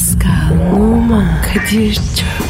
Pascal, Oman, Kadir çok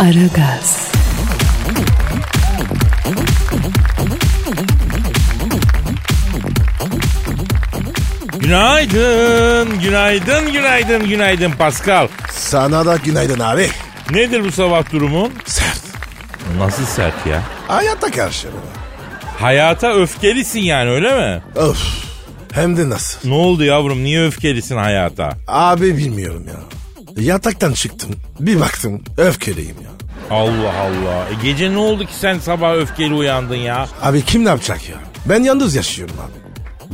Aragaz, Günaydın, günaydın, günaydın, günaydın Pascal. Sana da günaydın abi. Nedir bu sabah durumun? Sert. Nasıl sert ya? Hayatta karşı. Hayata öfkelisin yani öyle mi? Of. Hem de nasıl? Ne oldu yavrum niye öfkelisin hayata? Abi bilmiyorum ya. Yataktan çıktım. Bir baktım öfkeliyim ya. Allah Allah. E gece ne oldu ki sen sabah öfkeli uyandın ya? Abi kim ne yapacak ya? Ben yalnız yaşıyorum abi.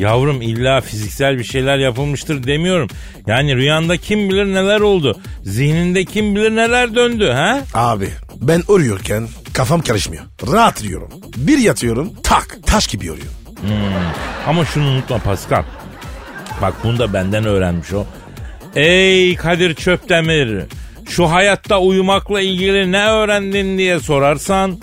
Yavrum illa fiziksel bir şeyler yapılmıştır demiyorum. Yani rüyanda kim bilir neler oldu. Zihninde kim bilir neler döndü ha? Abi ben uyuyorken kafam karışmıyor. Rahat uyuyorum. Bir yatıyorum tak taş gibi yoruyor. Ama şunu unutma Pascal. Bak bunu da benden öğrenmiş o. Ey Kadir Çöptemir. Şu hayatta uyumakla ilgili ne öğrendin diye sorarsan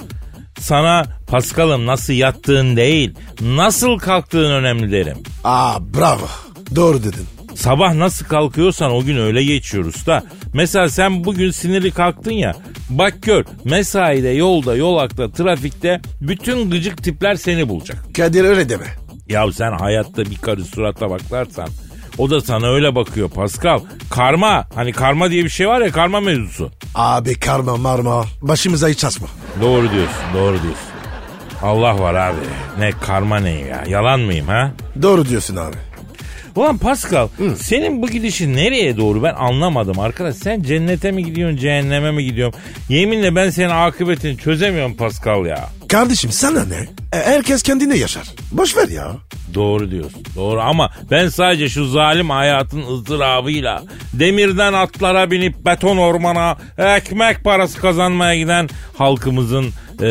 sana Pascal'ım nasıl yattığın değil nasıl kalktığın önemli derim. Aa bravo. Doğru dedin. Sabah nasıl kalkıyorsan o gün öyle geçiyor usta. Mesela sen bugün sinirli kalktın ya. Bak gör mesaide yolda yolakta trafikte bütün gıcık tipler seni bulacak. Kadir öyle deme. Ya sen hayatta bir karı surata baklarsan o da sana öyle bakıyor Pascal. Karma hani karma diye bir şey var ya karma mevzusu. Abi karma marma başımıza hiç asma. Doğru diyorsun doğru diyorsun. Allah var abi. Ne karma ne ya yalan mıyım ha? Doğru diyorsun abi. Ulan Pascal senin bu gidişin nereye doğru ben anlamadım arkadaş. Sen cennete mi gidiyorsun cehenneme mi gidiyorsun? Yeminle ben senin akıbetini çözemiyorum Pascal ya. Kardeşim sana ne? E, herkes kendine yaşar. Boş ver ya. Doğru diyorsun. Doğru ama ben sadece şu zalim hayatın ızdırabıyla demirden atlara binip beton ormana ekmek parası kazanmaya giden halkımızın e,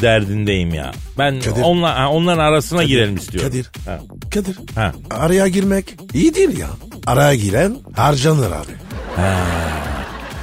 derdindeyim ya. Ben Kadir. onla, ha, onların arasına girelim istiyorum. Kadir. Ha. Kadir. Ha. Araya girmek iyi değil ya. Araya giren harcanır abi.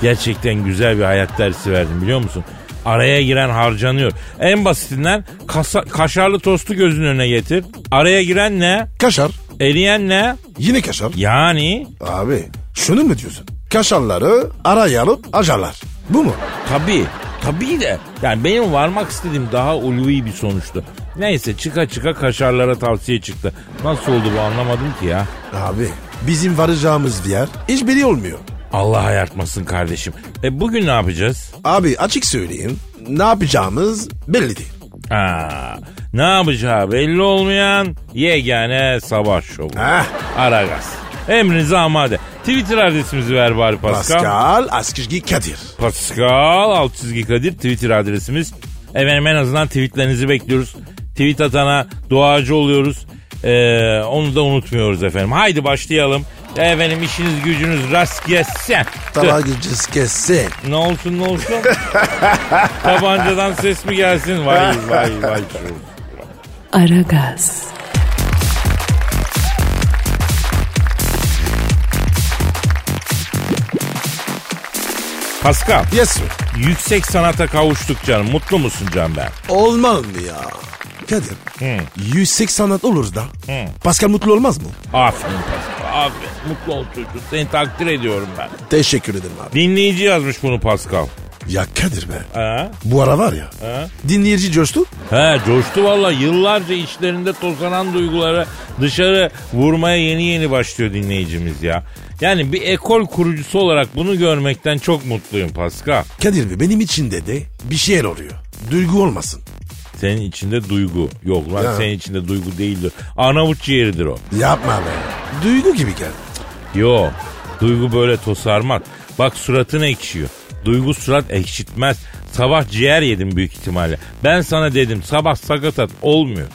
Gerçekten güzel bir hayat dersi verdim biliyor musun? Araya giren harcanıyor. En basitinden kasa- kaşarlı tostu gözünün önüne getir. Araya giren ne? Kaşar. Eriyen ne? Yine kaşar. Yani Abi şunu mu diyorsun? Kaşarları araya alıp acarlar. Bu mu? Tabii. Tabii de. Yani benim varmak istediğim daha ulvi bir sonuçtu. Neyse çıka çıka kaşarlara tavsiye çıktı. Nasıl oldu bu anlamadım ki ya. Abi bizim varacağımız bir yer hiç belli olmuyor. Allah ayartmasın kardeşim. E bugün ne yapacağız? Abi açık söyleyeyim ne yapacağımız belli değil. Ha, ne yapacağı belli olmayan yegane sabah şovu. Heh. Aragaz. Emrinize amade. Twitter adresimizi ver bari Pascal. Pascal Askizgi Kadir. Pascal alt çizgi Kadir Twitter adresimiz. Efendim en azından tweetlerinizi bekliyoruz. Tweet atana duacı oluyoruz. Ee, onu da unutmuyoruz efendim. Haydi başlayalım. Efendim işiniz gücünüz rast gelsin. Tava gücüz kesin. Ne olsun ne olsun? Tabancadan ses mi gelsin? Vay vay vay. Aragaz, Pascal, Yes sir. yüksek sanata kavuştuk canım. Mutlu musun can ben? Olmaz mı ya? Kadir. Hı. Yüksek sanat olur da. Hı. Pascal mutlu olmaz mı? Aferin Pascal, aferin. Mutlu ol çocuk. Seni takdir ediyorum ben. Teşekkür ederim abi. Dinleyici yazmış bunu Pascal. Ya Kadir be. Ha? Bu ara var ya. Ha? Dinleyici coştu. He coştu valla yıllarca içlerinde tozanan duyguları dışarı vurmaya yeni yeni başlıyor dinleyicimiz ya. Yani bir ekol kurucusu olarak bunu görmekten çok mutluyum Pascal. Kadir be benim içinde de bir şeyler oluyor. Duygu olmasın. Senin içinde duygu yok lan Ya. senin içinde duygu değildir. Arnavut ciğeridir o. Yapma be. Duygu gibi gel. Yo duygu böyle tosarmaz. Bak suratın ekşiyor. Duygu surat ekşitmez. Sabah ciğer yedim büyük ihtimalle. Ben sana dedim sabah sakatat olmuyor.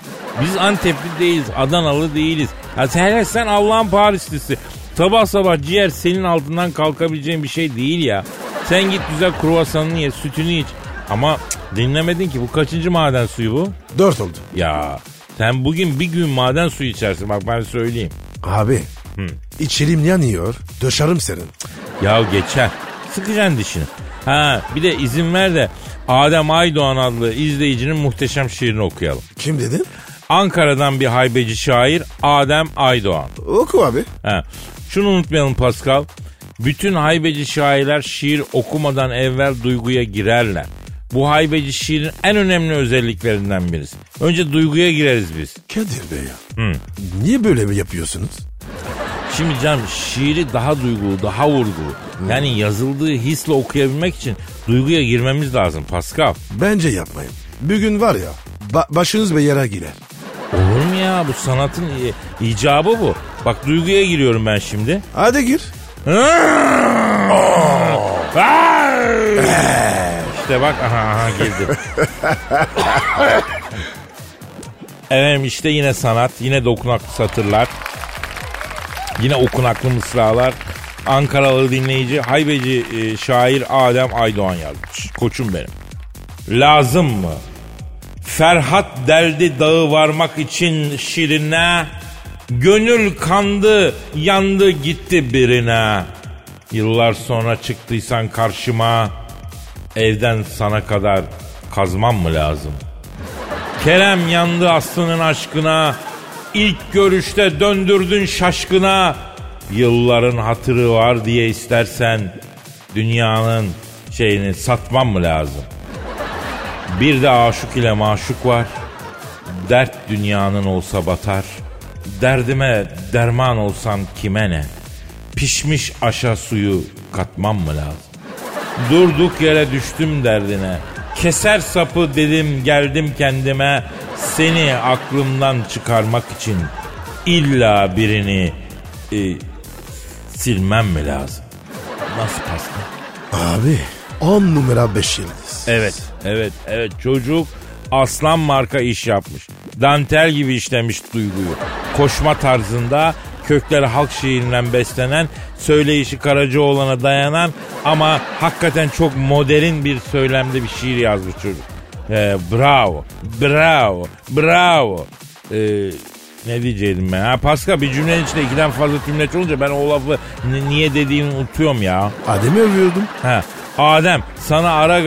Biz Antepli değiliz, Adanalı değiliz. Ha sen, sen Allah'ın Parislisi. Sabah sabah ciğer senin altından kalkabileceğin bir şey değil ya. Sen git güzel kruvasanını ye, sütünü iç. Ama cık, dinlemedin ki bu kaçıncı maden suyu bu? Dört oldu. Ya sen bugün bir gün maden suyu içersin bak ben söyleyeyim. Abi. İçerim yanıyor. Döşerim senin. Ya geçer. Sıkacaksın dişini. Ha bir de izin ver de Adem Aydoğan adlı izleyicinin muhteşem şiirini okuyalım. Kim dedin? Ankara'dan bir haybeci şair Adem Aydoğan. Oku abi. Ha. Şunu unutmayalım Pascal. Bütün haybeci şairler şiir okumadan evvel duyguya girerler. Bu haybeci şiirin en önemli özelliklerinden birisi. Önce duyguya gireriz biz. Kadir Bey ya. Niye böyle mi yapıyorsunuz? Şimdi canım şiiri daha duygulu, daha vurgulu. Yani yazıldığı hisle okuyabilmek için duyguya girmemiz lazım Pascal. Bence yapmayın. Bir gün var ya ba- başınız bir yere girer. Bu sanatın icabı bu. Bak duyguya giriyorum ben şimdi. Hadi gir. işte bak aha, aha girdim. Efendim işte yine sanat, yine dokunaklı satırlar. Yine okunaklı mısralar. Ankaralı dinleyici, haybeci e, şair Adem Aydoğan yazmış. Koçum benim. Lazım mı? Ferhat deldi dağı varmak için şirine. Gönül kandı, yandı gitti birine. Yıllar sonra çıktıysan karşıma. Evden sana kadar kazmam mı lazım? Kerem yandı aslının aşkına. İlk görüşte döndürdün şaşkına. Yılların hatırı var diye istersen dünyanın şeyini satmam mı lazım? Bir de aşık ile maşuk var. Dert dünyanın olsa batar. Derdime derman olsan kime ne? Pişmiş aşa suyu katmam mı lazım? Durduk yere düştüm derdine. Keser sapı dedim geldim kendime. Seni aklımdan çıkarmak için illa birini e, silmem mi lazım? Nasıl Pascal? Abi 10 numara 5 yıldız. Evet, evet, evet. Çocuk aslan marka iş yapmış. Dantel gibi işlemiş duyguyu. Koşma tarzında kökleri halk şiirinden beslenen, söyleyişi Karacaoğlan'a dayanan ama hakikaten çok modern bir söylemde bir şiir yazmış çocuk. Ee, bravo, bravo, bravo. Ee, ne diyecektim ben? Ha Pascal bir cümlenin içinde ikiden fazla cümleç olunca ben o lafı ni- niye dediğimi unutuyorum ya. Adem'i övüyordum. Ha. Adem sana ara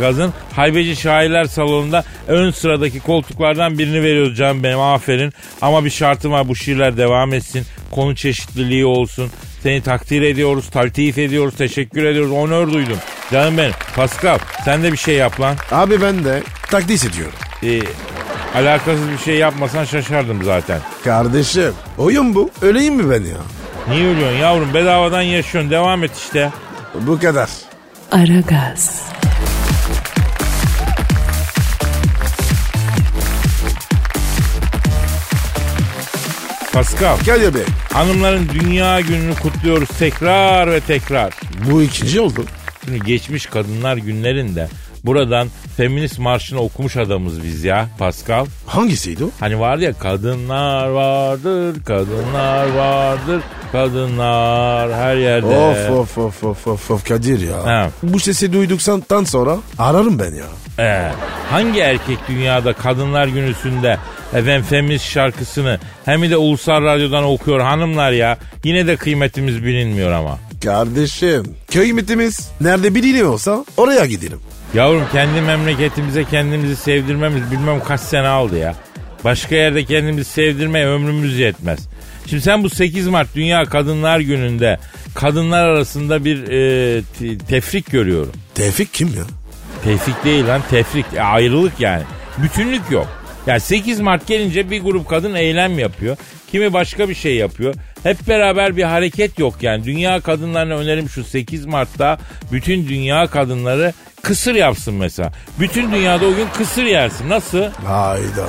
gazın, haybeci şairler salonunda ön sıradaki koltuklardan birini veriyoruz canım benim aferin. Ama bir şartım var bu şiirler devam etsin. Konu çeşitliliği olsun. Seni takdir ediyoruz, taltif ediyoruz, teşekkür ediyoruz, onur duydum. Canım benim. Pascal sen de bir şey yap lan. Abi ben de takdis ediyorum. Ee, alakasız bir şey yapmasan şaşardım zaten. Kardeşim oyun bu. Öleyim mi ben ya? Niye ölüyorsun yavrum bedavadan yaşıyorsun devam et işte. Bu kadar. Aragaz, Pascal Kadir Bey hanımların dünya gününü kutluyoruz tekrar ve tekrar. bu ikinci oldu. Şimdi geçmiş kadınlar günlerinde buradan feminist marşını okumuş adamız biz ya Pascal. Hangisiydi o? Hani vardı ya kadınlar vardır, kadınlar vardır, kadınlar her yerde. Of of of of of of Kadir ya. Ha. Bu sesi duyduktan sonra ararım ben ya. Ee, hangi erkek dünyada kadınlar günüsünde efendim feminist şarkısını hem de ulusal radyodan okuyor hanımlar ya. Yine de kıymetimiz bilinmiyor ama. Kardeşim kıymetimiz nerede biliniyorsa oraya gidelim. Yavrum kendi memleketimize kendimizi sevdirmemiz bilmem kaç sene aldı ya. Başka yerde kendimizi sevdirmeye ömrümüz yetmez. Şimdi sen bu 8 Mart Dünya Kadınlar Günü'nde kadınlar arasında bir e, te- tefrik görüyorum. Tevfik kim ya? Tevfik değil lan tefrik e, ayrılık yani. Bütünlük yok. Yani 8 Mart gelince bir grup kadın eylem yapıyor. Kimi başka bir şey yapıyor. Hep beraber bir hareket yok yani. Dünya kadınlarına önerim şu 8 Mart'ta bütün dünya kadınları kısır yapsın mesela. Bütün dünyada o gün kısır yersin. Nasıl? Hayda.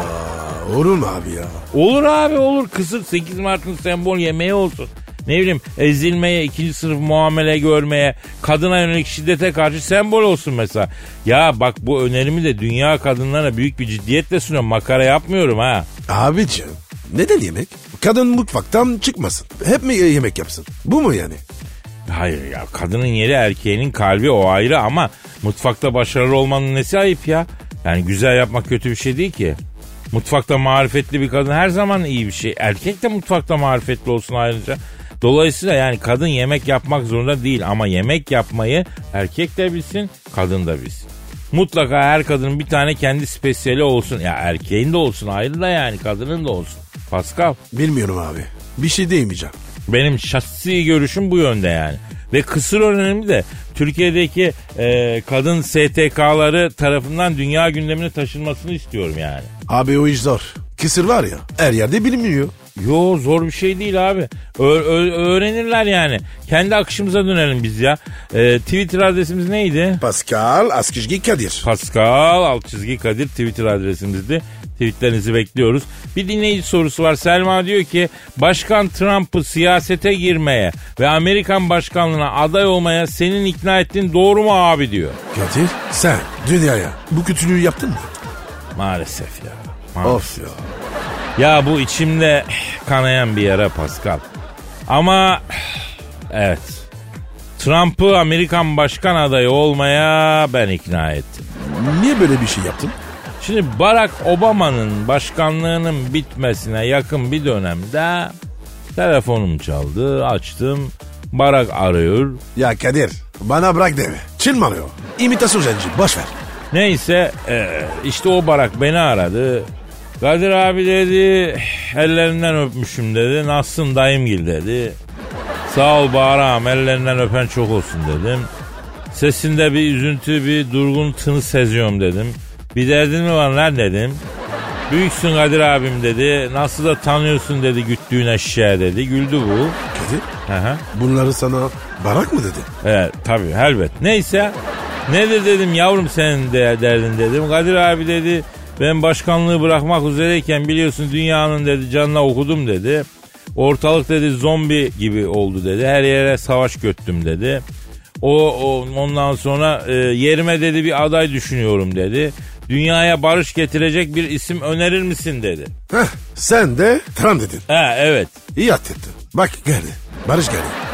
Olur mu abi ya? Olur abi olur. Kısır 8 Mart'ın sembol yemeği olsun. Ne bileyim ezilmeye, ikinci sınıf muamele görmeye, kadına yönelik şiddete karşı sembol olsun mesela. Ya bak bu önerimi de dünya kadınlarına büyük bir ciddiyetle sunuyorum. Makara yapmıyorum ha. Abicim neden yemek? Kadın mutfaktan çıkmasın. Hep mi yemek yapsın? Bu mu yani? Hayır ya kadının yeri erkeğinin kalbi o ayrı ama mutfakta başarılı olmanın nesi ayıp ya? Yani güzel yapmak kötü bir şey değil ki. Mutfakta marifetli bir kadın her zaman iyi bir şey. Erkek de mutfakta marifetli olsun ayrıca. Dolayısıyla yani kadın yemek yapmak zorunda değil ama yemek yapmayı erkek de bilsin, kadın da bilsin. Mutlaka her kadının bir tane kendi spesiyeli olsun. Ya erkeğin de olsun ayrı da yani kadının da olsun. Pascal Bilmiyorum abi. Bir şey demeyeceğim. Benim şahsi görüşüm bu yönde yani. Ve kısır önemli de Türkiye'deki e, kadın STK'ları tarafından dünya gündemine taşınmasını istiyorum yani. Abi o iş zor. Kısır var ya her yerde bilinmiyor. Yo zor bir şey değil abi. Ö- ö- öğrenirler yani. Kendi akışımıza dönelim biz ya. E, Twitter adresimiz neydi? Pascal Askışgi Kadir. Pascal alt çizgi Kadir Twitter adresimizdi. Tweetlerinizi bekliyoruz. Bir dinleyici sorusu var. Selma diyor ki Başkan Trump'ı siyasete girmeye ve Amerikan başkanlığına aday olmaya senin ikna ettiğin doğru mu abi diyor. Kadir sen dünyaya bu kötülüğü yaptın mı? Maalesef ya. Maalesef. Of ya. Ya bu içimde kanayan bir yara Pascal. Ama evet. Trump'ı Amerikan başkan adayı olmaya ben ikna ettim. Niye böyle bir şey yaptın? Şimdi Barack Obama'nın başkanlığının bitmesine yakın bir dönemde telefonum çaldı, açtım. Barack arıyor. Ya Kadir bana bırak deme. Çılmanıyor. İmitasyon zenci boş ver. Neyse e, işte o Barack beni aradı. Kadir abi dedi ellerinden öpmüşüm dedi. Nasılsın dayımgil dedi. Sağ ol Barak'ım ellerinden öpen çok olsun dedim. Sesinde bir üzüntü bir durgun tını seziyorum dedim. Bir derdin mi var lan dedim. Büyüksün Kadir abim dedi. Nasıl da tanıyorsun dedi güttüğün eşeğe dedi. Güldü bu. Kadir hı. bunları sana barak mı dedi? Evet tabii elbet. Neyse nedir dedim yavrum senin de derdin dedim. Kadir abi dedi ben başkanlığı bırakmak üzereyken biliyorsun dünyanın dedi canına okudum dedi. Ortalık dedi zombi gibi oldu dedi. Her yere savaş göttüm dedi. O, o ondan sonra e, yerime dedi bir aday düşünüyorum dedi. Dünyaya barış getirecek bir isim önerir misin dedi. Heh, sen de Trump dedin. Ha evet. İyi atlettin. Bak geldi. Barış geldi.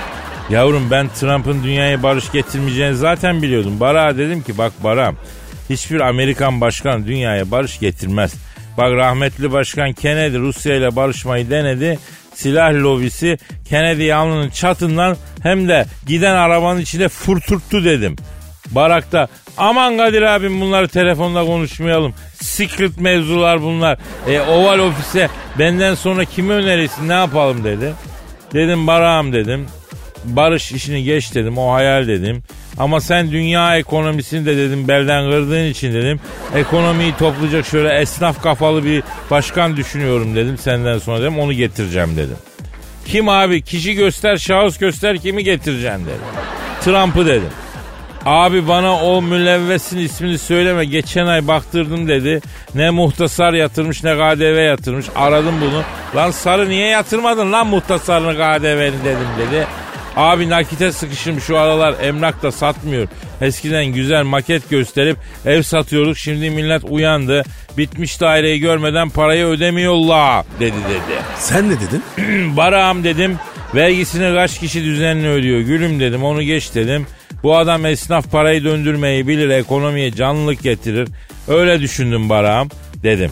Yavrum ben Trump'ın dünyaya barış getirmeyeceğini zaten biliyordum. Bara dedim ki bak Bara hiçbir Amerikan başkan dünyaya barış getirmez. Bak rahmetli başkan Kennedy Rusya ile barışmayı denedi. Silah lobisi Kennedy alnının çatından hem de giden arabanın içine fırtırttı dedim. Barakta aman Kadir abim bunları telefonda konuşmayalım. Secret mevzular bunlar. E, oval ofise benden sonra kimi önerirsin ne yapalım dedi. Dedim Barak'ım dedim. Barış işini geç dedim o hayal dedim. Ama sen dünya ekonomisini de dedim belden kırdığın için dedim. Ekonomiyi toplayacak şöyle esnaf kafalı bir başkan düşünüyorum dedim senden sonra dedim onu getireceğim dedim. Kim abi kişi göster şahıs göster kimi getireceğim dedim. Trump'ı dedim. Abi bana o mülevvesin ismini söyleme. Geçen ay baktırdım dedi. Ne muhtasar yatırmış ne KDV yatırmış. Aradım bunu. Lan sarı niye yatırmadın lan muhtasarını KDV'ni dedim dedi. Abi nakite sıkışım şu aralar emlak da satmıyor. Eskiden güzel maket gösterip ev satıyorduk. Şimdi millet uyandı. Bitmiş daireyi görmeden parayı ödemiyorlar dedi dedi. Sen ne dedin? Barağım dedim. Vergisini kaç kişi düzenli ödüyor? Gülüm dedim onu geç dedim. Bu adam esnaf parayı döndürmeyi bilir, ekonomiye canlılık getirir. Öyle düşündüm Barağım dedim.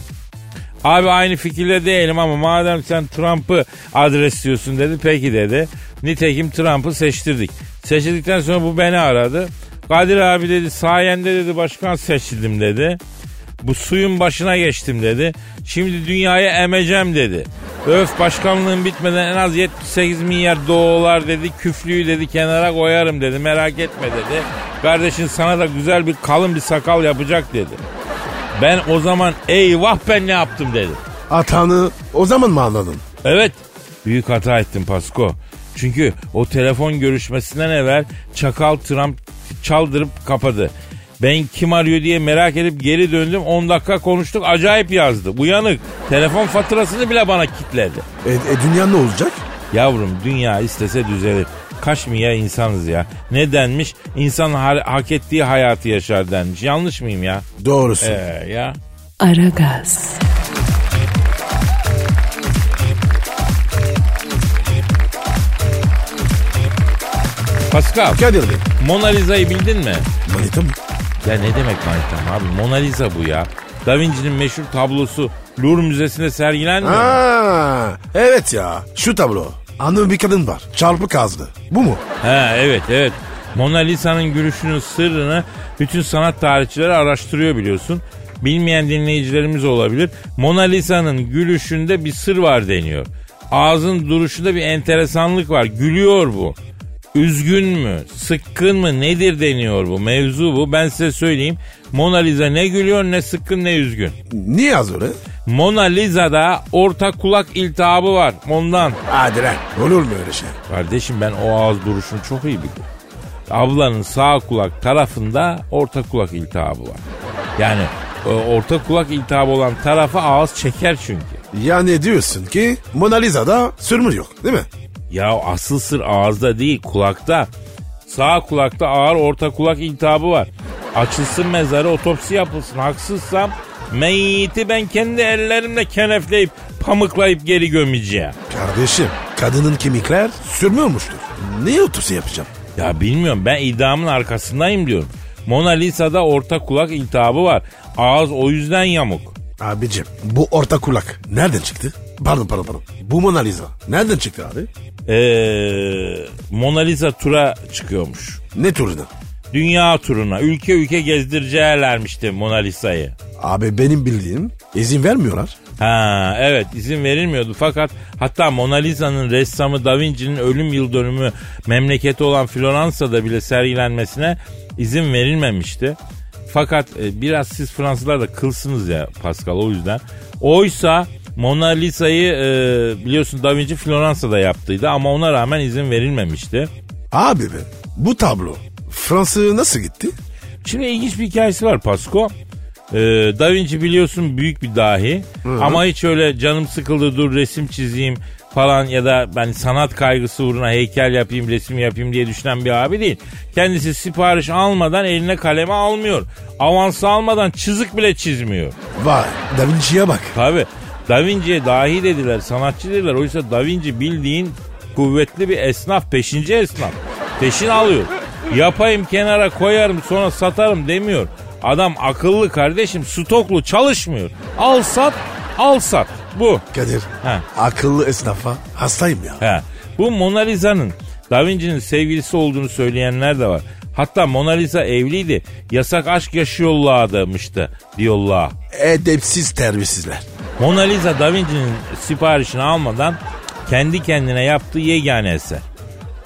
Abi aynı fikirde değilim ama madem sen Trump'ı adresliyorsun dedi. Peki dedi. Nitekim Trump'ı seçtirdik. Seçildikten sonra bu beni aradı. Kadir abi dedi sayende dedi başkan seçildim dedi. Bu suyun başına geçtim dedi. Şimdi dünyayı emeceğim dedi. Öf başkanlığın bitmeden en az 78 milyar dolar dedi. Küflüyü dedi kenara koyarım dedi. Merak etme dedi. Kardeşin sana da güzel bir kalın bir sakal yapacak dedi. Ben o zaman eyvah ben ne yaptım dedim. Hatanı o zaman mı anladın? Evet büyük hata ettim Pasko. Çünkü o telefon görüşmesinden evvel Çakal Trump çaldırıp kapadı. Ben kim arıyor diye merak edip geri döndüm. 10 dakika konuştuk acayip yazdı. Uyanık. Telefon faturasını bile bana kitledi. E, e dünya ne olacak? Yavrum dünya istese düzelir. Kaç milyar insanız ya. Ne denmiş? İnsan ha- hak ettiği hayatı yaşar denmiş. Yanlış mıyım ya? Doğrusu. Ee, ya. Aragaz, Pascal, Kadir Bey. Mona Lisa'yı bildin mi? Manita mı? Ya ne demek manitam abi? Mona Lisa bu ya. Da Vinci'nin meşhur tablosu Louvre Müzesi'nde sergilenmiyor. mu? Aa, evet ya. Şu tablo. Anlı bir kadın var. Çarpık ağızlı. Bu mu? Ha evet evet. Mona Lisa'nın gülüşünün sırrını bütün sanat tarihçileri araştırıyor biliyorsun. Bilmeyen dinleyicilerimiz olabilir. Mona Lisa'nın gülüşünde bir sır var deniyor. Ağzın duruşunda bir enteresanlık var. Gülüyor bu. Üzgün mü? Sıkkın mı? Nedir deniyor bu? Mevzu bu. Ben size söyleyeyim. Mona Lisa ne gülüyor ne sıkkın ne üzgün. Niye yaz öyle? Mona Lisa'da orta kulak iltihabı var. Ondan. Hadi lan. Olur mu öyle şey? Kardeşim ben o ağız duruşunu çok iyi biliyorum. Ablanın sağ kulak tarafında orta kulak iltihabı var. Yani e, orta kulak iltihabı olan tarafa ağız çeker çünkü. Yani diyorsun ki Mona Lisa'da sürmür yok değil mi? Ya asıl sır ağızda değil kulakta. Sağ kulakta ağır orta kulak iltihabı var. Açılsın mezarı otopsi yapılsın. Haksızsam meyyiti ben kendi ellerimle kenefleyip pamuklayıp geri gömeceğim. Kardeşim kadının kemikler sürmüyormuştur. Niye otopsi yapacağım? Ya bilmiyorum ben iddiamın arkasındayım diyorum. Mona Lisa'da orta kulak iltihabı var. Ağız o yüzden yamuk. Abicim bu orta kulak nereden çıktı? Pardon pardon pardon. Bu Mona Lisa nereden çıktı abi? Ee, Mona Lisa tura çıkıyormuş. Ne turuna? Dünya turuna ülke ülke gezdireceğlermişti Mona Lisa'yı. Abi benim bildiğim izin vermiyorlar. Ha evet izin verilmiyordu fakat hatta Mona Lisa'nın ressamı Da Vinci'nin ölüm yıl dönümü memleketi olan Floransa'da bile sergilenmesine izin verilmemişti. Fakat e, biraz siz Fransızlar da kılsınız ya Pascal o yüzden. Oysa Mona Lisa'yı e, biliyorsun Da Vinci Floransa'da yaptıydı ama ona rağmen izin verilmemişti. Abi be bu tablo Fransa'ya nasıl gitti? Şimdi ilginç bir hikayesi var Pasko. Ee, da Vinci biliyorsun büyük bir dahi ama hiç öyle canım sıkıldı dur resim çizeyim falan ya da ben sanat kaygısı uğruna heykel yapayım resim yapayım diye düşünen bir abi değil. Kendisi sipariş almadan eline kaleme almıyor. Avans almadan çizik bile çizmiyor. Vay Da Vinci'ye bak. Tabi Da Vinci'ye dahi dediler sanatçı dediler. Oysa Da Vinci bildiğin kuvvetli bir esnaf peşinci esnaf. Peşin alıyor. Yapayım kenara koyarım sonra satarım demiyor. Adam akıllı kardeşim stoklu çalışmıyor. Al sat al sat bu. Kadir Ha. akıllı esnafa hastayım ya. He. Bu Mona Lisa'nın Da Vinci'nin sevgilisi olduğunu söyleyenler de var. Hatta Mona Lisa evliydi. Yasak aşk yaşıyorlarmıştı diyorlar. Edepsiz terbiyesizler. Mona Lisa Da Vinci'nin siparişini almadan kendi kendine yaptığı yegane eser.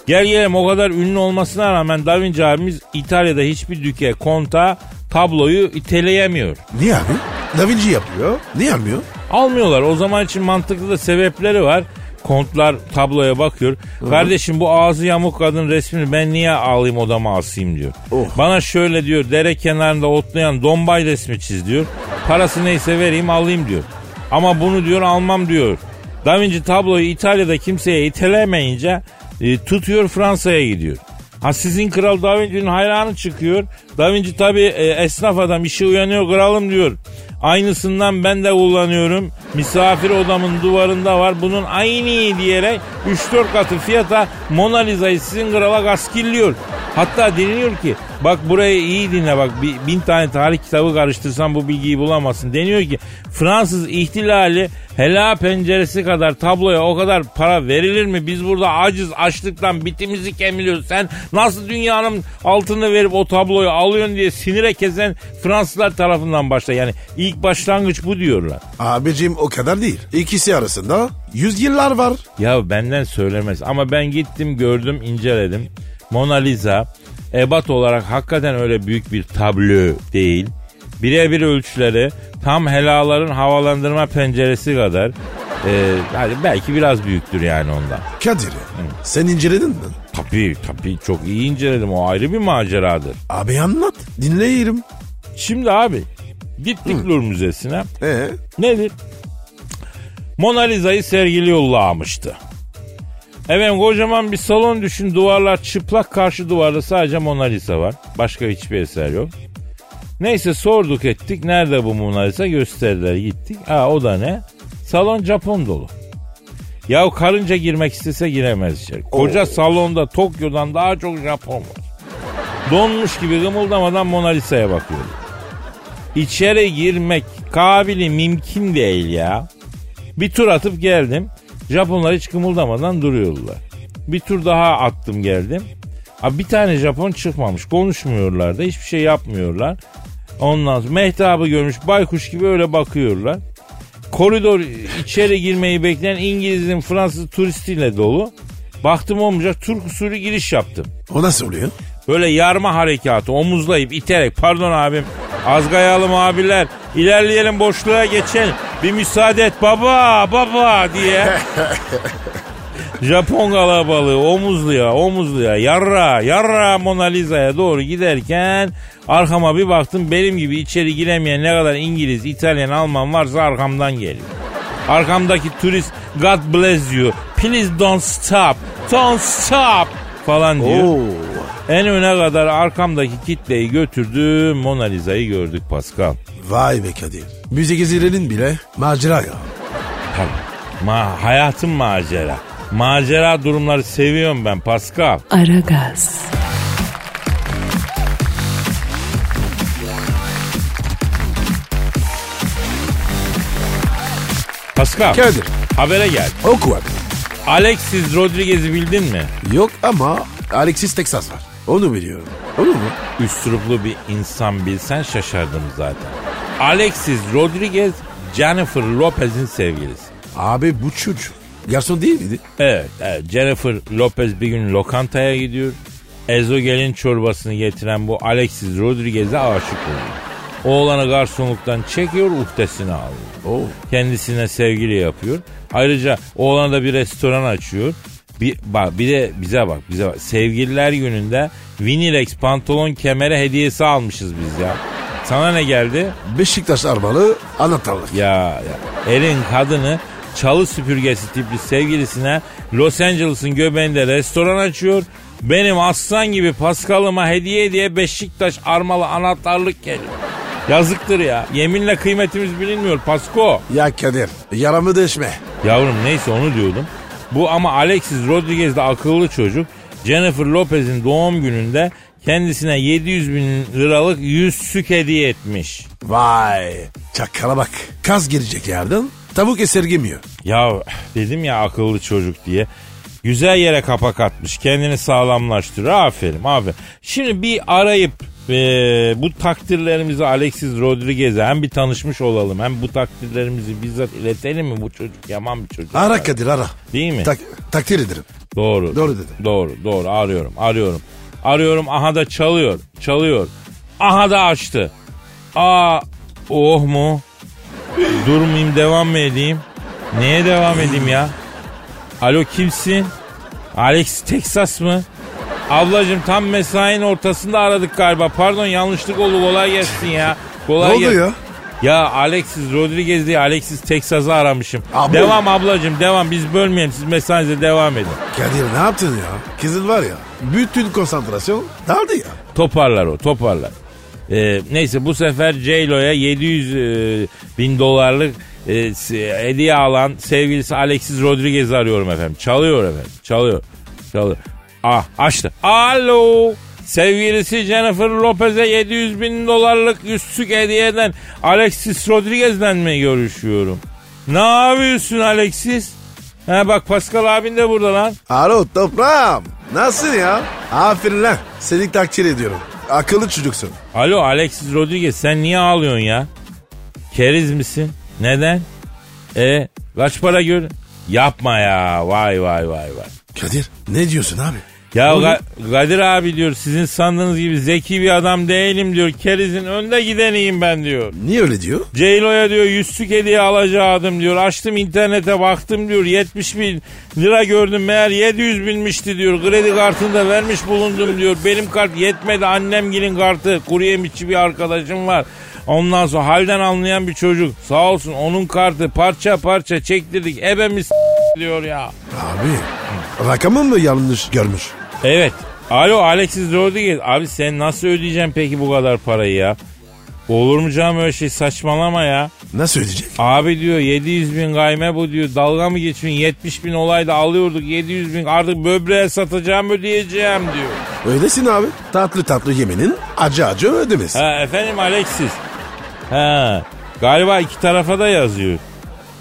Gel gelelim o kadar ünlü olmasına rağmen Da Vinci abimiz İtalya'da hiçbir düke, konta tabloyu iteleyemiyor. Niye abi? Da Vinci yapıyor. Niye almıyor? Almıyorlar. O zaman için mantıklı da sebepleri var. Kontlar tabloya bakıyor. Kardeşim bu ağzı yamuk kadın resmini ben niye alayım odama asayım diyor. Oh. Bana şöyle diyor dere kenarında otlayan dombay resmi çiz diyor. Parası neyse vereyim alayım diyor. Ama bunu diyor almam diyor. Da Vinci tabloyu İtalya'da kimseye itelemeyince e, tutuyor Fransa'ya gidiyor. Ha sizin kral Da Vinci'nin hayranı çıkıyor. Da Vinci tabi esnaf adam işe uyanıyor kralım diyor. Aynısından ben de kullanıyorum. Misafir odamın duvarında var. Bunun aynı diyerek 3-4 katı fiyata Mona Lisa'yı sizin krala gaskilliyor. Hatta deniliyor ki bak burayı iyi dinle bak bin tane tarih kitabı karıştırsan bu bilgiyi bulamazsın. Deniyor ki Fransız ihtilali helal penceresi kadar tabloya o kadar para verilir mi? Biz burada aciz açlıktan bitimizi kemiliyoruz. Sen nasıl dünyanın altını verip o tabloyu alıyorsun diye sinire kezen Fransızlar tarafından başla. Yani ilk başlangıç bu diyorlar. Abicim o kadar değil. İkisi arasında yüz yıllar var. Ya benden söylemez ama ben gittim gördüm inceledim. Mona Lisa ebat olarak hakikaten öyle büyük bir tablo değil. Birebir ölçüleri tam helaların havalandırma penceresi kadar. Ee, hadi belki biraz büyüktür yani ondan. Kadir sen inceledin mi? Tabii tabii çok iyi inceledim o ayrı bir maceradır. Abi anlat dinleyelim. Şimdi abi gittik Louvre Müzesi'ne. Ee, Nedir? Mona Lisa'yı sergiliyorlarmıştı. Efendim kocaman bir salon düşün duvarlar çıplak karşı duvarda sadece Mona Lisa var. Başka hiçbir eser yok. Neyse sorduk ettik nerede bu Mona Lisa gösterdiler gittik. Ha o da ne? Salon Japon dolu. Ya karınca girmek istese giremez içeri. Koca salonda Tokyo'dan daha çok Japon var. Donmuş gibi gımıldamadan Mona Lisa'ya bakıyor. İçeri girmek kabili mümkün değil ya. Bir tur atıp geldim. Japonlar hiç kımıldamadan duruyorlar. Bir tur daha attım geldim. Abi bir tane Japon çıkmamış. Konuşmuyorlar da hiçbir şey yapmıyorlar. Ondan sonra mehtabı görmüş baykuş gibi öyle bakıyorlar. Koridor içeri girmeyi bekleyen İngiliz'in Fransız turistiyle dolu. Baktım olmayacak Türk usulü giriş yaptım. O nasıl oluyor? Böyle yarma harekatı omuzlayıp iterek pardon abim az gayalım abiler ilerleyelim boşluğa geçelim bir müsaade et baba baba diye. Japon kalabalığı omuzluya omuzluya yarra yarra Mona Lisa'ya doğru giderken arkama bir baktım benim gibi içeri giremeyen ne kadar İngiliz, İtalyan, Alman varsa arkamdan geliyor. Arkamdaki turist God bless you please don't stop don't stop falan diyor. Oo. En öne kadar arkamdaki kitleyi götürdüm Mona Lisa'yı gördük Pascal. Vay be Kadir. Müzik gezilerin bile macera ya. Tabii. Ma hayatım macera. Macera durumları seviyorum ben Pascal. Aragaz, Pascal Kadir habere gel. oku abi. Alexis Rodriguez'i bildin mi? Yok ama Alexis Texas var. Onu biliyorum. Onu mu? Üstruplu bir insan bilsen şaşardım zaten. Alexis Rodriguez Jennifer Lopez'in sevgilisi. Abi bu çocuk. Garson değil miydi? Evet, evet. Jennifer Lopez bir gün lokantaya gidiyor. Ezogelin çorbasını getiren bu Alexis Rodriguez'e aşık oluyor. Oğlanı garsonluktan çekiyor, uhdesine alıyor. Oo. Kendisine sevgili yapıyor. Ayrıca oğlana da bir restoran açıyor. Bir, bak bir de bize bak bize bak. Sevgililer gününde Vinilex pantolon kemere hediyesi almışız biz ya. Sana ne geldi? Beşiktaş armalı anahtarlık. Ya, ya. Elin kadını çalı süpürgesi tipli sevgilisine Los Angeles'ın göbeğinde restoran açıyor. Benim aslan gibi Paskal'ıma hediye diye Beşiktaş armalı anahtarlık geliyor. Yazıktır ya. Yeminle kıymetimiz bilinmiyor Pasko. Ya Kadir yaramı deşme. Yavrum neyse onu diyordum. Bu ama Alexis Rodriguez de akıllı çocuk. Jennifer Lopez'in doğum gününde kendisine 700 bin liralık yüzsük hediye etmiş. Vay çakala bak. Kaz girecek yerden tavuk esirgemiyor. Ya dedim ya akıllı çocuk diye. Güzel yere kapak atmış. Kendini sağlamlaştırıyor. Aferin aferin. Şimdi bir arayıp e, bu takdirlerimizi Alexis Rodriguez'e hem bir tanışmış olalım hem bu takdirlerimizi bizzat iletelim mi bu çocuk yaman bir çocuk. Ara Kadir ara. Değil mi? Tak, takdir ederim. Doğru. Doğru dedi. Doğru doğru arıyorum arıyorum. Arıyorum aha da çalıyor çalıyor. Aha da açtı. Aa oh mu? Durmayayım devam mı edeyim? Neye devam edeyim ya? Alo kimsin? Alex Texas mı? Ablacım tam mesainin ortasında aradık galiba. Pardon yanlışlık oldu kolay gelsin ya. Kolay Ne oldu ya? Ya Alexis Rodriguez değil Alexis Texas'ı aramışım. Abi. Devam ablacım devam biz bölmeyelim siz mesainize devam edin. Kadir ne yaptın ya? Kızın var ya bütün konsantrasyon dağıldı ya. Toparlar o toparlar. Ee, neyse bu sefer J-Lo'ya 700 e, bin dolarlık e, hediye alan sevgilisi Alexis Rodriguez'i arıyorum efendim. Çalıyor efendim çalıyor. Çalıyor. Ah açtı. Alo. Sevgilisi Jennifer Lopez'e 700 bin dolarlık yüzsük hediye eden Alexis Rodriguez'den mi görüşüyorum? Ne yapıyorsun Alexis? Ha bak Pascal abin de burada lan. Alo toprağım. Nasılsın ya? Aferin lan. Seni takdir ediyorum. Akıllı çocuksun. Alo Alexis Rodriguez sen niye ağlıyorsun ya? Keriz misin? Neden? E kaç para gör? Yapma ya vay vay vay vay. Kadir ne diyorsun abi? Ya. Ga- Kadir abi diyor sizin sandığınız gibi zeki bir adam değilim diyor. Kerizin önde gideniyim ben diyor. Niye öyle diyor? Ceylo'ya diyor yüzsük hediye alacaktım diyor. Açtım internete baktım diyor. 70 bin lira gördüm meğer 700 binmişti diyor. Kredi kartını da vermiş bulundum diyor. Benim kart yetmedi annemgilin kartı. Kuru yemişçi bir arkadaşım var. Ondan sonra halden anlayan bir çocuk. Sağ olsun onun kartı parça parça çektirdik. Ebemiz diyor ya. Abi rakamı mı yanlış görmüş? Evet. Alo Alexis Rodriguez. Abi sen nasıl ödeyeceksin peki bu kadar parayı ya? Olur mu canım öyle şey saçmalama ya. Nasıl ödeyecek? Abi diyor 700 bin gayme bu diyor. Dalga mı geçiyorsun? 70 bin olayda alıyorduk 700 bin artık böbreğe satacağım ödeyeceğim diyor. Öylesin abi. Tatlı tatlı yemenin acı acı ödemesi. Ha efendim Alexis. Ha galiba iki tarafa da yazıyor.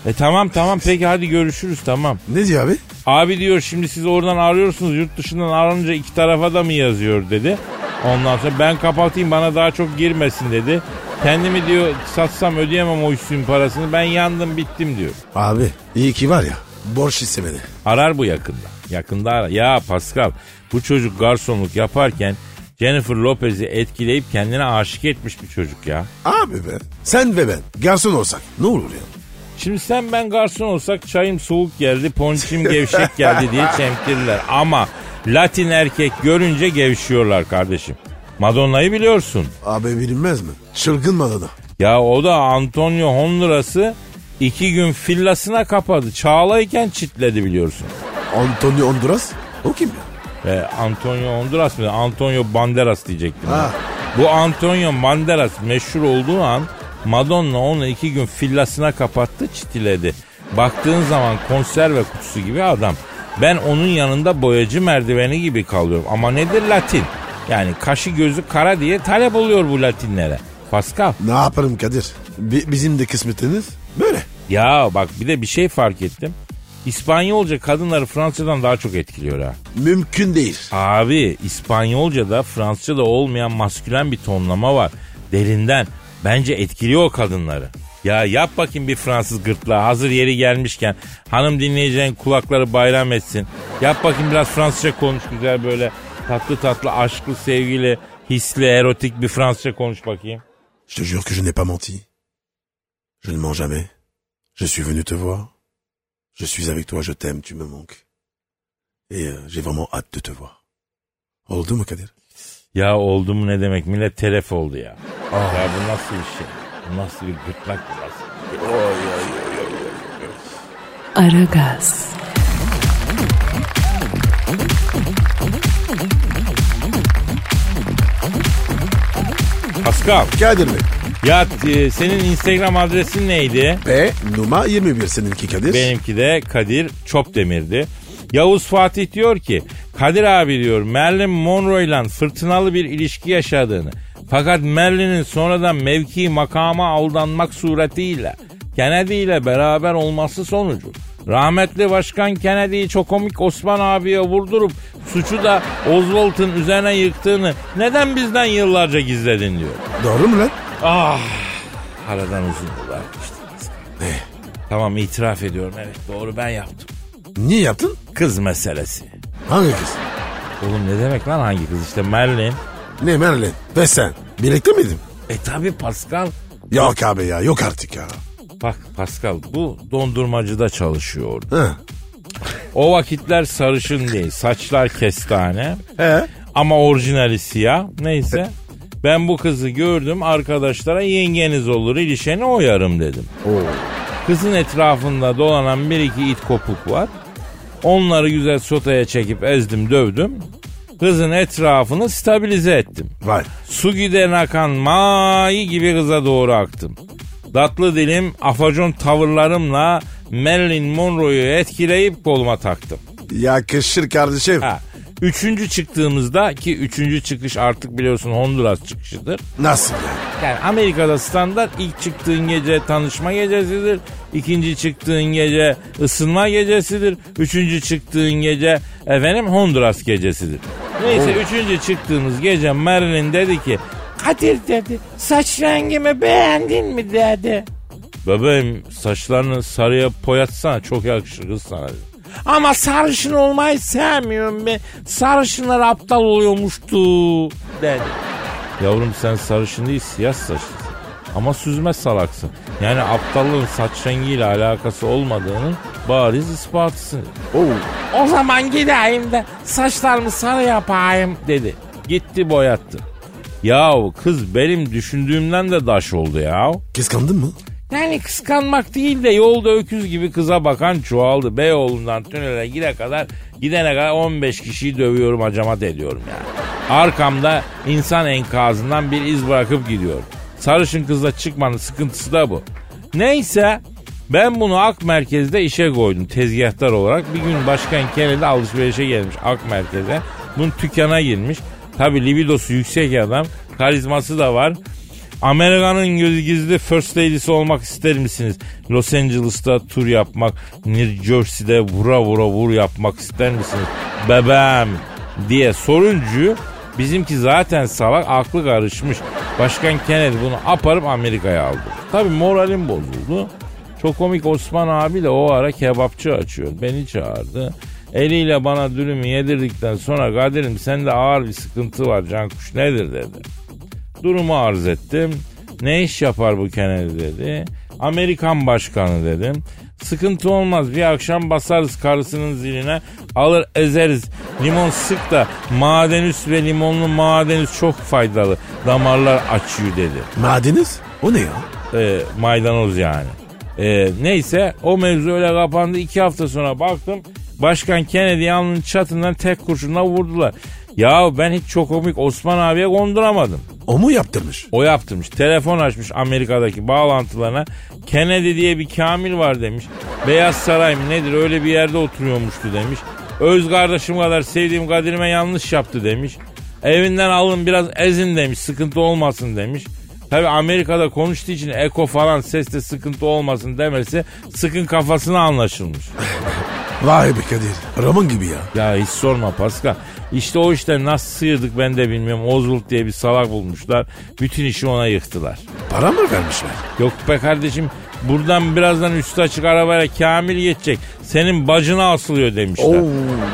E tamam tamam peki hadi görüşürüz tamam. Ne diyor abi? Abi diyor şimdi siz oradan arıyorsunuz yurt dışından aranınca iki tarafa da mı yazıyor dedi. Ondan sonra ben kapatayım bana daha çok girmesin dedi. Kendimi diyor satsam ödeyemem o üstün parasını ben yandım bittim diyor. Abi iyi ki var ya borç istemedi. Arar bu yakında. Yakında arar. Ya Pascal bu çocuk garsonluk yaparken Jennifer Lopez'i etkileyip kendine aşık etmiş bir çocuk ya. Abi be sen ve ben garson olsak ne olur ya? Şimdi sen ben garson olsak çayım soğuk geldi, ponçim gevşek geldi diye çemkirirler. Ama Latin erkek görünce gevşiyorlar kardeşim. Madonna'yı biliyorsun. Abi bilinmez mi? Çılgın Madonna. Ya o da Antonio Honduras'ı iki gün villasına kapadı. Çağlayken çitledi biliyorsun. Antonio Honduras. O kim ya? E, Antonio Honduras mı? Antonio Banderas diyecektim. Ha. Bu Antonio Banderas meşhur olduğu an Madonna onu iki gün villasına kapattı çitiledi. Baktığın zaman konserve kutusu gibi adam. Ben onun yanında boyacı merdiveni gibi kalıyorum. Ama nedir Latin? Yani kaşı gözü kara diye talep oluyor bu Latinlere. Pascal. Ne yaparım Kadir? Bi- bizim de kısmetimiz böyle. Ya bak bir de bir şey fark ettim. İspanyolca kadınları Fransızcadan daha çok etkiliyor ha. Mümkün değil. Abi İspanyolca'da Fransızca'da olmayan maskülen bir tonlama var. Derinden. Bence etkiliyor o kadınları. Ya yap bakayım bir Fransız gırtlağı hazır yeri gelmişken hanım dinleyeceğin kulakları bayram etsin. Yap bakayım biraz Fransızca konuş güzel böyle tatlı tatlı aşklı sevgili hisli erotik bir Fransızca konuş bakayım. Je te jure que je n'ai pas menti. Je ne mens jamais. Je suis venu te voir. Je suis avec toi, je t'aime, tu me manques. Et euh, j'ai vraiment hâte de te voir. Oldu mu Kadir? Ya oldu mu ne demek millet telef oldu ya. Ya bu nasıl bir şey? Bu nasıl bir gırtlak bu nasıl? Aragaz, Pascal Kadir Bey. ya e, senin Instagram adresin neydi? Ve numara 21 seninki Kadir. Benimki de Kadir Çopdemir'di. Yavuz Fatih diyor ki Kadir abi diyor Marilyn Monroe ile fırtınalı bir ilişki yaşadığını fakat Marilyn'in sonradan mevki makama aldanmak suretiyle Kennedy ile beraber olması sonucu rahmetli başkan Kennedy'yi çok komik Osman abiye vurdurup suçu da Oswald'ın üzerine yıktığını neden bizden yıllarca gizledin diyor. Doğru mu lan? Ah aradan uzun yıllar geçti. Ne? Tamam itiraf ediyorum evet doğru ben yaptım. Niye yaptın? Kız meselesi. Hangi kız? Oğlum ne demek lan hangi kız işte Merlin. Ne Merlin? Ve sen? Birlikte miydin? E tabi Pascal. Yok abi ya yok artık ya. Bak Pascal bu dondurmacıda çalışıyor. O vakitler sarışın değil saçlar kestane He? ama orijinali siyah neyse. Ben bu kızı gördüm arkadaşlara yengeniz olur ilişene oyarım dedim. Kızın etrafında dolanan bir iki it kopuk var. Onları güzel sotaya çekip ezdim dövdüm. Kızın etrafını stabilize ettim. Vay. Su giden akan mayi gibi kıza doğru aktım. Tatlı dilim afacon tavırlarımla Marilyn Monroe'yu etkileyip koluma taktım. Yakışır kardeşim. Ha. Üçüncü çıktığımızda ki üçüncü çıkış artık biliyorsun Honduras çıkışıdır. Nasıl yani? Yani Amerika'da standart ilk çıktığın gece tanışma gecesidir. İkinci çıktığın gece ısınma gecesidir. Üçüncü çıktığın gece efendim Honduras gecesidir. Neyse üçüncü çıktığımız gece Marilyn dedi ki Kadir dedi saç rengimi beğendin mi dedi. Bebeğim saçlarını sarıya boyatsana çok yakışır kız sana dedi. Ama sarışın olmayı sevmiyorum ben. Sarışınlar aptal oluyormuştu dedi. Yavrum sen sarışın değil siyah saçlısın. Ama süzme salaksın. Yani aptallığın saç rengiyle alakası olmadığının bariz ispatısın. O zaman gideyim de saçlarımı sarı yapayım dedi. Gitti boyattı. Yahu kız benim düşündüğümden de daş oldu ya. Kıskandın mı? Yani kıskanmak değil de yolda öküz gibi kıza bakan çoğaldı. Beyoğlu'ndan tünele gide kadar gidene kadar 15 kişiyi dövüyorum acamat ediyorum yani. Arkamda insan enkazından bir iz bırakıp gidiyor. Sarışın kızla çıkmanın sıkıntısı da bu. Neyse ben bunu Ak Merkez'de işe koydum tezgahtar olarak. Bir gün Başkan Kennedy alışverişe gelmiş Ak Merkez'e. Bunun dükkana girmiş. Tabi libidosu yüksek adam. Karizması da var. Amerika'nın gözü gizli first lady'si olmak ister misiniz? Los Angeles'ta tur yapmak, New Jersey'de vura vura vur yapmak ister misiniz? Bebeğim diye soruncu bizimki zaten salak aklı karışmış. Başkan Kennedy bunu aparıp Amerika'ya aldı. Tabi moralim bozuldu. Çok komik Osman abi de o ara kebapçı açıyor. Beni çağırdı. Eliyle bana dürümü yedirdikten sonra Kadir'im sende ağır bir sıkıntı var Cankuş nedir dedi. Durumu arz ettim. Ne iş yapar bu Kennedy dedi. Amerikan başkanı dedim. Sıkıntı olmaz bir akşam basarız karısının ziline alır ezeriz. Limon sık da madenüs ve limonlu madenüs çok faydalı. Damarlar açıyor dedi. Madeniz? O ne ya? Ee, maydanoz yani. Ee, neyse o mevzu öyle kapandı. iki hafta sonra baktım Başkan Kennedy alnının çatından tek kurşunla vurdular. Ya ben hiç çok komik Osman abiye konduramadım. O mu yaptırmış? O yaptırmış. Telefon açmış Amerika'daki bağlantılarına. Kennedy diye bir Kamil var demiş. Beyaz Saray mı nedir öyle bir yerde oturuyormuştu demiş. Öz kardeşim kadar sevdiğim Kadir'ime yanlış yaptı demiş. Evinden alın biraz ezin demiş sıkıntı olmasın demiş. Tabi Amerika'da konuştuğu için eko falan seste sıkıntı olmasın demesi sıkın kafasına anlaşılmış. Vay be Kadir. Roman gibi ya. Ya hiç sorma Pascal. İşte o işten nasıl sıyırdık ben de bilmiyorum. Oswald diye bir salak bulmuşlar. Bütün işi ona yıktılar. Para mı vermişler? Yok be kardeşim buradan birazdan üstü açık arabayla Kamil geçecek. Senin bacına asılıyor demişler. Oo.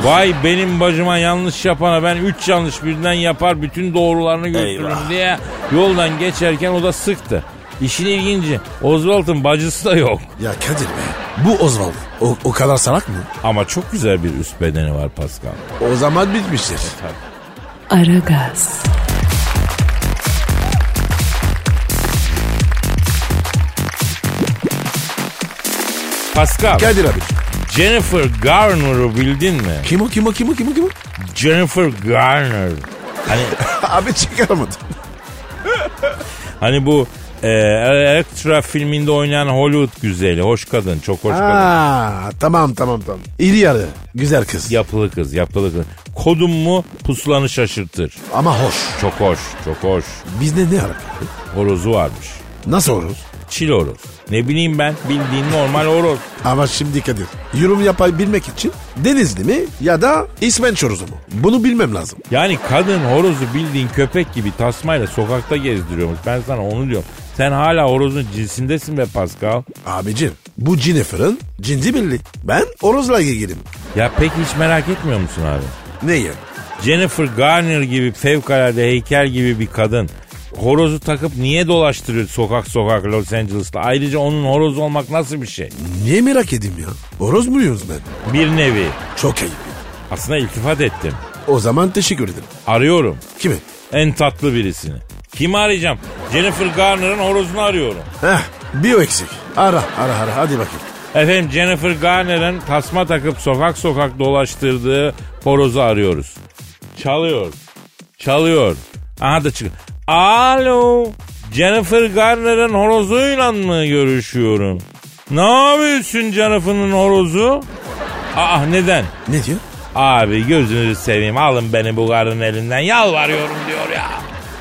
Vay benim bacıma yanlış yapana ben üç yanlış birden yapar bütün doğrularını götürürüm diye yoldan geçerken o da sıktı. İşin ilginci Oswald'ın bacısı da yok. Ya Kadir be. Bu Oswald. O, o kadar salak mı? Ama çok güzel bir üst bedeni var Pascal. O zaman bitmiştir. Aragaz, Pascal, Kadir abi. Jennifer Garner'ı bildin mi? Kim o kim o kim o kim o kim o? Jennifer Garner. Hani abi çıkaramadım. hani bu e, Elektra filminde oynayan Hollywood güzeli. Hoş kadın, çok hoş kadın. Aa, tamam tamam tamam. İri yarı. Güzel kız. Yapılı kız, yapılı kız. Kodum mu pusulanı şaşırtır. Ama hoş. Çok hoş, çok hoş. Bizde ne alaka? Horozu varmış. Nasıl olur? Çil horoz. Ne bileyim ben bildiğin normal horoz. Ama şimdi Kadir. Yorum yapabilmek için Denizli mi ya da İsmen Çoruzu mu? Bunu bilmem lazım. Yani kadın horozu bildiğin köpek gibi tasmayla sokakta gezdiriyormuş. Ben sana onu diyorum. Sen hala horozun cinsindesin be Pascal. Abicim bu Jennifer'ın cinsi belli. Ben Oroz'la ilgilim. Ya peki hiç merak etmiyor musun abi? Ne yani? Jennifer Garner gibi fevkalade heykel gibi bir kadın horozu takıp niye dolaştırıyor sokak sokak Los Angeles'ta? Ayrıca onun horoz olmak nasıl bir şey? Niye merak edeyim ya? Horoz muyuz ben? Bir nevi. Çok ayıp. Aslında iltifat ettim. O zaman teşekkür ederim. Arıyorum. Kimi? En tatlı birisini. Kimi arayacağım? Jennifer Garner'ın horozunu arıyorum. Heh bir o eksik. Ara ara ara hadi bakayım. Efendim Jennifer Garner'ın tasma takıp sokak sokak dolaştırdığı horozu arıyoruz. Çalıyor. Çalıyor. Aha da çık. Alo. Jennifer Garner'ın horozuyla mı görüşüyorum? Ne yapıyorsun Jennifer'ın horozu? Aa neden? Ne diyor? Abi gözünüzü seveyim alın beni bu karın elinden yalvarıyorum diyor ya.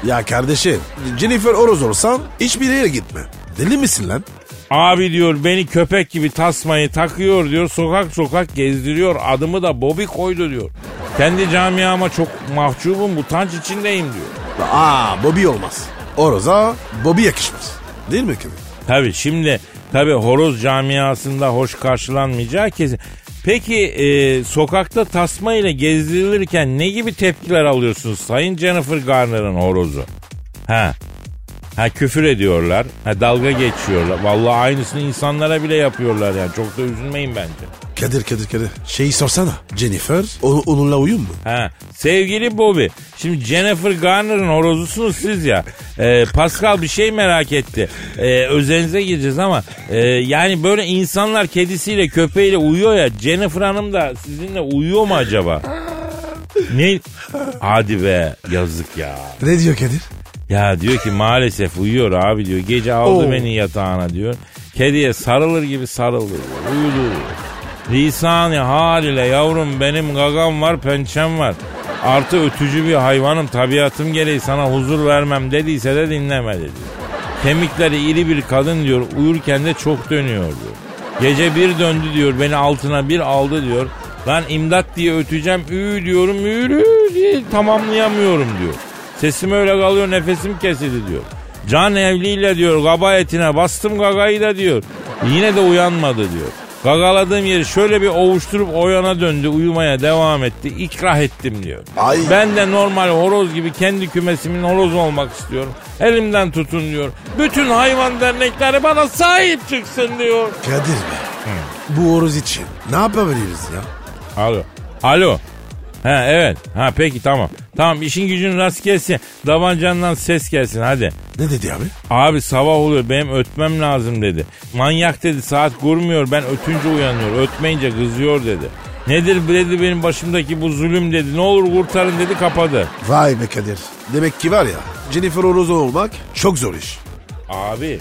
Ya kardeşim Jennifer Oroz olsan hiçbir yere gitme. Deli misin lan? Abi diyor beni köpek gibi tasmayı takıyor diyor sokak sokak gezdiriyor adımı da Bobby koydu diyor. Kendi camiama çok mahcubum utanç içindeyim diyor. Aa Bobby olmaz. Oroz'a Bobby yakışmaz. Değil mi Kadir? Tabi şimdi tabi horoz camiasında hoş karşılanmayacağı kesin. Peki e, sokakta tasma ile gezdirilirken ne gibi tepkiler alıyorsunuz Sayın Jennifer Garner'ın horozu? Ha. Ha küfür ediyorlar. Ha dalga geçiyorlar. Vallahi aynısını insanlara bile yapıyorlar yani. Çok da üzülmeyin bence. Kadir Kadir Kadir. Şeyi sorsana. Jennifer o- onunla uyum mu? Ha, sevgili Bobby. Şimdi Jennifer Garner'ın horozusunuz siz ya. Ee, Pascal bir şey merak etti. Ee, özelinize gireceğiz ama e, yani böyle insanlar kedisiyle köpeğiyle uyuyor ya. Jennifer Hanım da sizinle uyuyor mu acaba? ne? Hadi be yazık ya. Ne diyor Kadir? Ya diyor ki maalesef uyuyor abi diyor. Gece aldı Oo. beni yatağına diyor. Kediye sarılır gibi sarıldı. diyor. Uyudu. Lisani haliyle yavrum benim gagam var pençem var. Artı ötücü bir hayvanım tabiatım gereği sana huzur vermem dediyse de dinlemedi diyor. Kemikleri iri bir kadın diyor uyurken de çok dönüyor diyor. Gece bir döndü diyor beni altına bir aldı diyor. Lan imdat diye öteceğim ü diyorum ü diye tamamlayamıyorum diyor. Sesim öyle kalıyor nefesim kesildi diyor. Can evliyle diyor gaba etine bastım gagayı da diyor. Yine de uyanmadı diyor. Gagaladığım yeri şöyle bir ovuşturup o yana döndü uyumaya devam etti. İkrah ettim diyor. Ay. Ben de normal horoz gibi kendi kümesimin horozu olmak istiyorum. Elimden tutun diyor. Bütün hayvan dernekleri bana sahip çıksın diyor. Kadir be. Bu horoz için ne yapabiliriz ya? Alo. Alo. Ha evet. Ha peki tamam. Tamam işin gücün rast gelsin. Davancandan ses gelsin hadi. Ne dedi abi? Abi sabah oluyor benim ötmem lazım dedi. Manyak dedi saat kurmuyor ben ötünce uyanıyor. Ötmeyince kızıyor dedi. Nedir dedi benim başımdaki bu zulüm dedi. Ne olur kurtarın dedi kapadı. Vay be Kadir. Demek ki var ya Jennifer Horozo olmak çok zor iş. Abi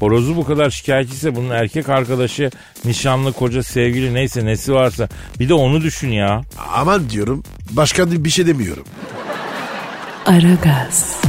horozu bu kadar şikayetçiyse bunun erkek arkadaşı, nişanlı, koca, sevgili neyse nesi varsa bir de onu düşün ya. Aman diyorum başka bir şey demiyorum. Aragaz,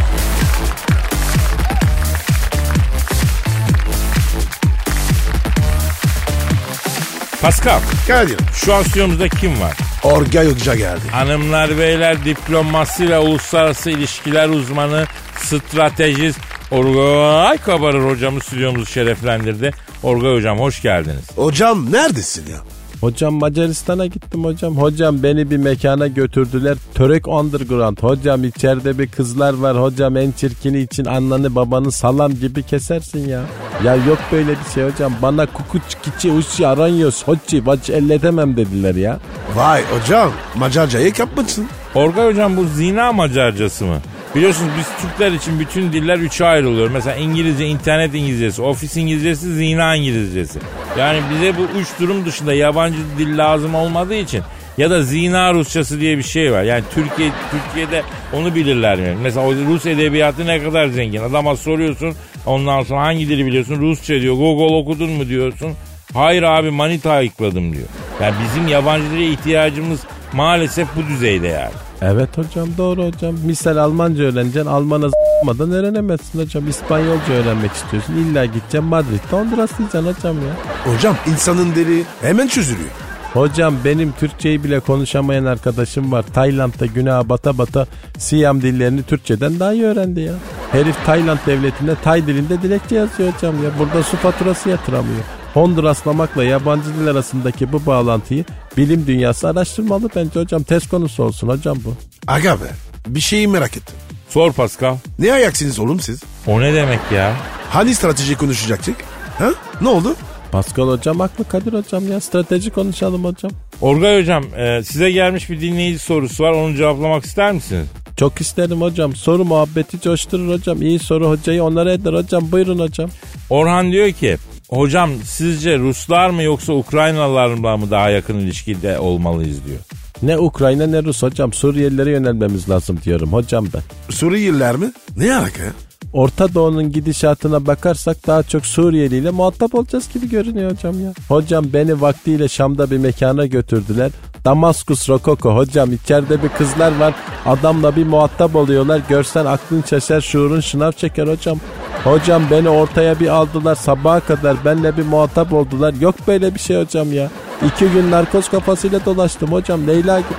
Pascal Kadir. şu an stüdyomuzda kim var? Orgay Hoca geldi. Hanımlar beyler diplomasi ve uluslararası ilişkiler uzmanı, stratejist Orgay Kabarır hocamız stüdyomuzu şereflendirdi. Orgay hocam hoş geldiniz. Hocam neredesin ya? Hocam Macaristan'a gittim hocam. Hocam beni bir mekana götürdüler. Törek Underground. Hocam içeride bir kızlar var. Hocam en çirkini için annanı babanı salam gibi kesersin ya. Ya yok böyle bir şey hocam. Bana kukuç kiçi uşi aranyos hocci vaç elletemem dediler ya. Vay hocam Macarcayı kapmışsın. Orgay hocam bu zina macarcası mı? Biliyorsunuz biz Türkler için bütün diller üçe ayrılıyor. Mesela İngilizce, internet İngilizcesi, ofis İngilizcesi, zina İngilizcesi. Yani bize bu üç durum dışında yabancı dil lazım olmadığı için ya da zina Rusçası diye bir şey var. Yani Türkiye Türkiye'de onu bilirler mi? Mesela Rus edebiyatı ne kadar zengin. Adama soruyorsun ondan sonra hangi dili biliyorsun? Rusça diyor. Google okudun mu diyorsun. Hayır abi manita ayıkladım diyor. Yani bizim yabancı dile ihtiyacımız maalesef bu düzeyde yani. Evet hocam doğru hocam. Misal Almanca öğreneceksin. Alman'a z**madan öğrenemezsin hocam. İspanyolca öğrenmek istiyorsun. İlla gideceksin Madrid'de Honduras diyeceksin hocam ya. Hocam insanın dili hemen çözülüyor. Hocam benim Türkçeyi bile konuşamayan arkadaşım var. Tayland'da günaha bata bata Siyam dillerini Türkçeden daha iyi öğrendi ya. Herif Tayland devletinde Tay dilinde dilekçe yazıyor hocam ya. Burada su faturası yatıramıyor. Honduraslamakla yabancı dil arasındaki bu bağlantıyı bilim dünyası araştırmalı bence hocam. Test konusu olsun hocam bu. Aga be bir şeyi merak ettim. Sor Pascal. Ne ayaksınız oğlum siz? O ne demek ya? Hani strateji konuşacaktık? Ha? Ne oldu? Pascal hocam haklı Kadir hocam ya. Strateji konuşalım hocam. Orgay hocam e, size gelmiş bir dinleyici sorusu var. Onu cevaplamak ister misiniz? Çok isterim hocam. Soru muhabbeti coşturur hocam. İyi soru hocayı onlara eder hocam. Buyurun hocam. Orhan diyor ki hocam sizce Ruslar mı yoksa Ukraynalılar mı daha yakın ilişkide olmalıyız diyor. Ne Ukrayna ne Rus hocam. Suriyelilere yönelmemiz lazım diyorum hocam ben. Suriyeliler mi? Ne alaka ya? Orta Doğu'nun gidişatına bakarsak daha çok Suriyeli ile muhatap olacağız gibi görünüyor hocam ya. Hocam beni vaktiyle Şam'da bir mekana götürdüler. Damaskus Rokoko hocam içeride bir kızlar var. Adamla bir muhatap oluyorlar. Görsen aklın şaşar şuurun şınav çeker hocam. Hocam beni ortaya bir aldılar sabaha kadar benle bir muhatap oldular. Yok böyle bir şey hocam ya. İki gün narkoz kafasıyla dolaştım hocam Leyla gibi.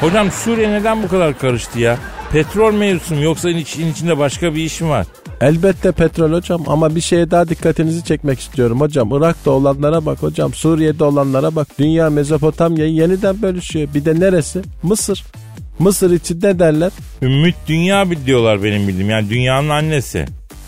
Hocam Suriye neden bu kadar karıştı ya? Petrol mevzusu mu yoksa için içinde başka bir iş mi var? Elbette petrol hocam ama bir şeye daha dikkatinizi çekmek istiyorum hocam. Irak'ta olanlara bak hocam. Suriye'de olanlara bak. Dünya Mezopotamya'yı yeniden bölüşüyor. Bir de neresi? Mısır. Mısır için ne derler? Ümmüt Dünya diyorlar benim bildiğim. Yani dünyanın annesi.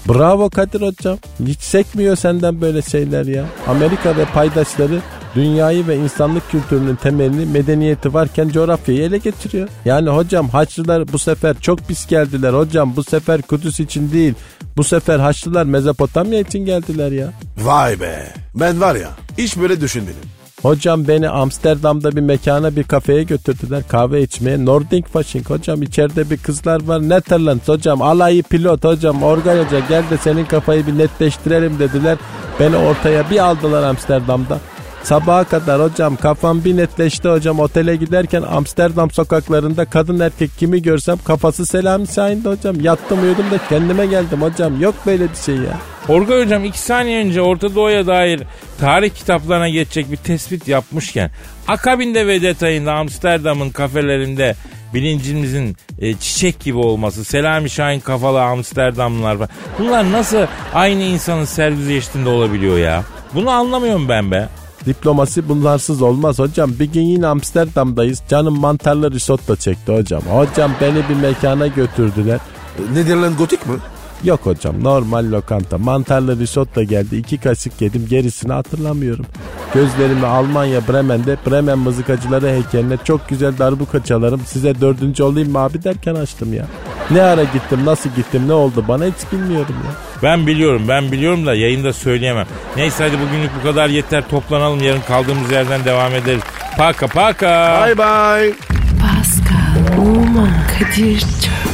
Bravo Kadir hocam. Hiç sekmiyor senden böyle şeyler ya. Amerika ve paydaşları dünyayı ve insanlık kültürünün temelini medeniyeti varken coğrafyayı ele geçiriyor. Yani hocam Haçlılar bu sefer çok pis geldiler hocam. Bu sefer Kudüs için değil. Bu sefer Haçlılar Mezopotamya için geldiler ya. Vay be. Ben var ya hiç böyle düşünmedim. Hocam beni Amsterdam'da bir mekana bir kafeye götürdüler kahve içmeye. Nordic Fashing hocam içeride bir kızlar var. Netherlands hocam alayı pilot hocam Organ Hoca gel de senin kafayı bir netleştirelim dediler. Beni ortaya bir aldılar Amsterdam'da. Sabaha kadar hocam kafam bir netleşti hocam otele giderken Amsterdam sokaklarında kadın erkek kimi görsem kafası Selami Şahin'di hocam. Yattım uyudum da kendime geldim hocam yok böyle bir şey ya. Orgay hocam iki saniye önce Orta Doğu'ya dair tarih kitaplarına geçecek bir tespit yapmışken akabinde ve detayında Amsterdam'ın kafelerinde bilincimizin e, çiçek gibi olması, Selami Şahin kafalı Amsterdamlılar var. Bunlar nasıl aynı insanın sergüzeştiğinde olabiliyor ya? Bunu anlamıyorum ben be. Diplomasi bunlarsız olmaz hocam. Bir gün yine Amsterdam'dayız. Canım mantarlı risotto çekti hocam. Hocam beni bir mekana götürdüler. Euh, Nederland gotik mi? Yok hocam normal lokanta. Mantarlı risotto geldi. iki kaşık yedim. Gerisini hatırlamıyorum. Gözlerimi Almanya Bremen'de Bremen mızıkacıları heykeline çok güzel darbuka çalarım. Size dördüncü olayım mı abi derken açtım ya. Ne ara gittim nasıl gittim ne oldu bana hiç bilmiyorum ya. Ben biliyorum ben biliyorum da yayında söyleyemem. Neyse hadi bugünlük bu kadar yeter toplanalım yarın kaldığımız yerden devam ederiz. Paka paka. Bye bye. Pascal, Oman, Kadir çok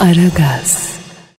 Aragaz.